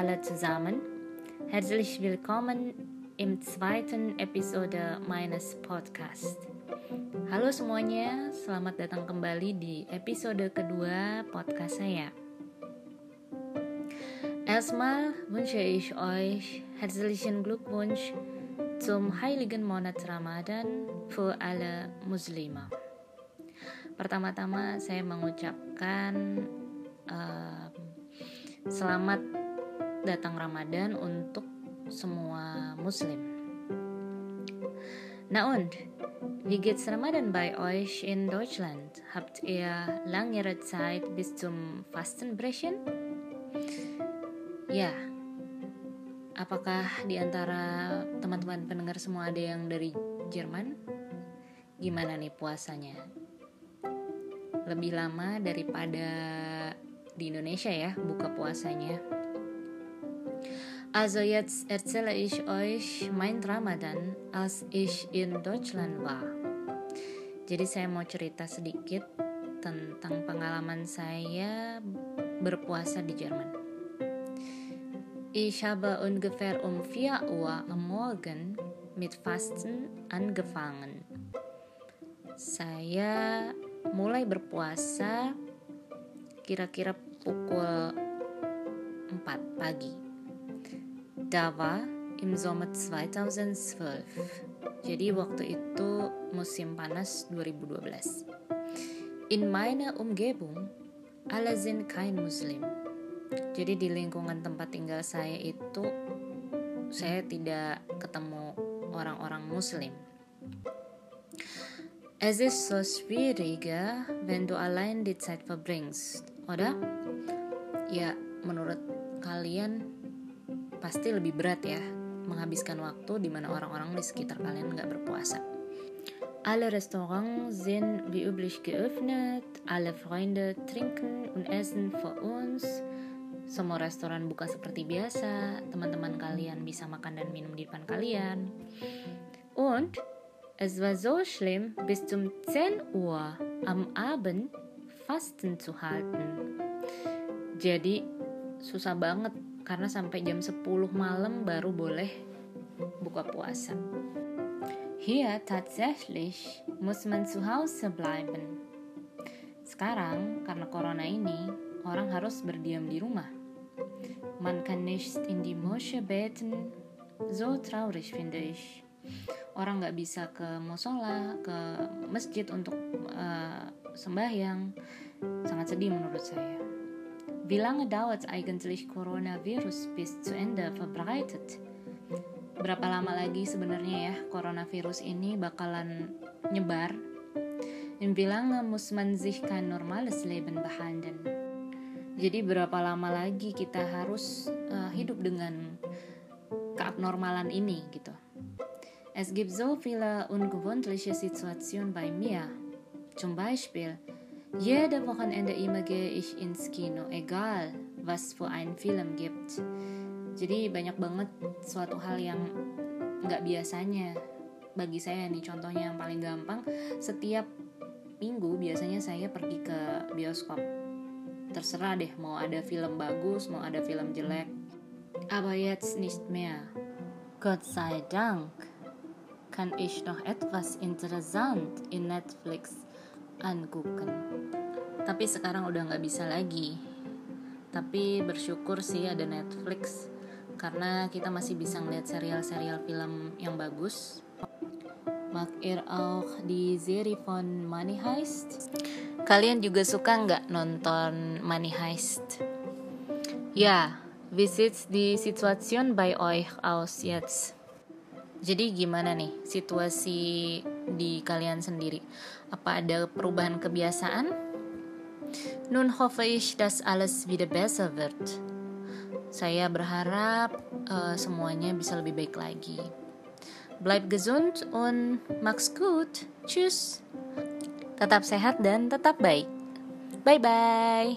alle zusammen. Herzlich willkommen im zweiten Episode meines Podcasts. Halo semuanya, selamat datang kembali di episode kedua podcast saya. Erstmal wünsche ich euch herzlichen Glückwunsch zum heiligen Monat Ramadan für alle Muslime. Pertama-tama saya mengucapkan uh, selamat datang Ramadan untuk semua Muslim. Na und, wie geht's Ramadan bei euch in Deutschland? Habt ihr langere Zeit bis zum Fastenbrechen? Ya, apakah di antara teman-teman pendengar semua ada yang dari Jerman? Gimana nih puasanya? Lebih lama daripada di Indonesia ya buka puasanya. Also jetzt erzähle ich euch mein Ramadan, als ich in Deutschland war. Jadi saya mau cerita sedikit tentang pengalaman saya berpuasa di Jerman. Ich habe ungefähr um 4 Uhr am Morgen mit Fasten angefangen. Saya mulai berpuasa kira-kira pukul 4 pagi. Da war im Sommer 2012. Jadi waktu itu musim panas 2012. In meiner Umgebung alle sind kein Muslim jadi di lingkungan tempat tinggal saya itu saya tidak ketemu orang-orang muslim. Es ist so schwieriger, wenn du allein die Zeit verbringst, oder? Ya, menurut kalian pasti lebih berat ya menghabiskan waktu di mana orang-orang di sekitar kalian nggak berpuasa. Alle Restaurants sind wie üblich geöffnet, alle Freunde trinken und essen vor uns, semua restoran buka seperti biasa, teman-teman kalian bisa makan dan minum di depan kalian. Und es war so schlimm, bis zum 10 Uhr am Abend Fasten zu halten. Jadi susah banget karena sampai jam 10 malam baru boleh buka puasa. Hier tatsächlich muss man zu Hause bleiben. Sekarang karena corona ini orang harus berdiam di rumah. Man kann nicht in die Moschee beten. So traurig finde ich. Orang nggak bisa ke musola, ke masjid untuk uh, sembahyang. Sangat sedih menurut saya. Wie lange dauert eigentlich Coronavirus bis zu Ende verbreitet? Berapa lama lagi sebenarnya ya coronavirus ini bakalan nyebar? Und wie lange muss man sich kein normales Leben behandeln? Jadi berapa lama lagi kita harus uh, hidup dengan keabnormalan ini gitu. Es gibt so viele ungewöhnliche Situationen bei mir. Zum Beispiel, jede Wochenende immer gehe ich ins Kino, egal was für ein Film gibt. Jadi banyak banget suatu hal yang nggak biasanya. Bagi saya nih contohnya yang paling gampang setiap minggu biasanya saya pergi ke bioskop. Terserah deh mau ada film bagus mau ada film jelek. Aber jetzt nicht mehr. Gott sei Dank. Kann ich noch etwas interessant in Netflix angucken tapi sekarang udah nggak bisa lagi tapi bersyukur sih ada Netflix karena kita masih bisa ngeliat serial-serial film yang bagus Mag ihr auch die Serie von Money Heist? Kalian juga suka nggak nonton Money Heist? Ya, wie sieht die Situation bei euch aus jetzt? Jadi gimana nih situasi di kalian sendiri? Apa ada perubahan kebiasaan? Nun hoffe ich, dass alles wieder besser wird. Saya berharap uh, semuanya bisa lebih baik lagi. Bleib gesund und mach's gut. Tschüss. Tetap sehat dan tetap baik. Bye bye.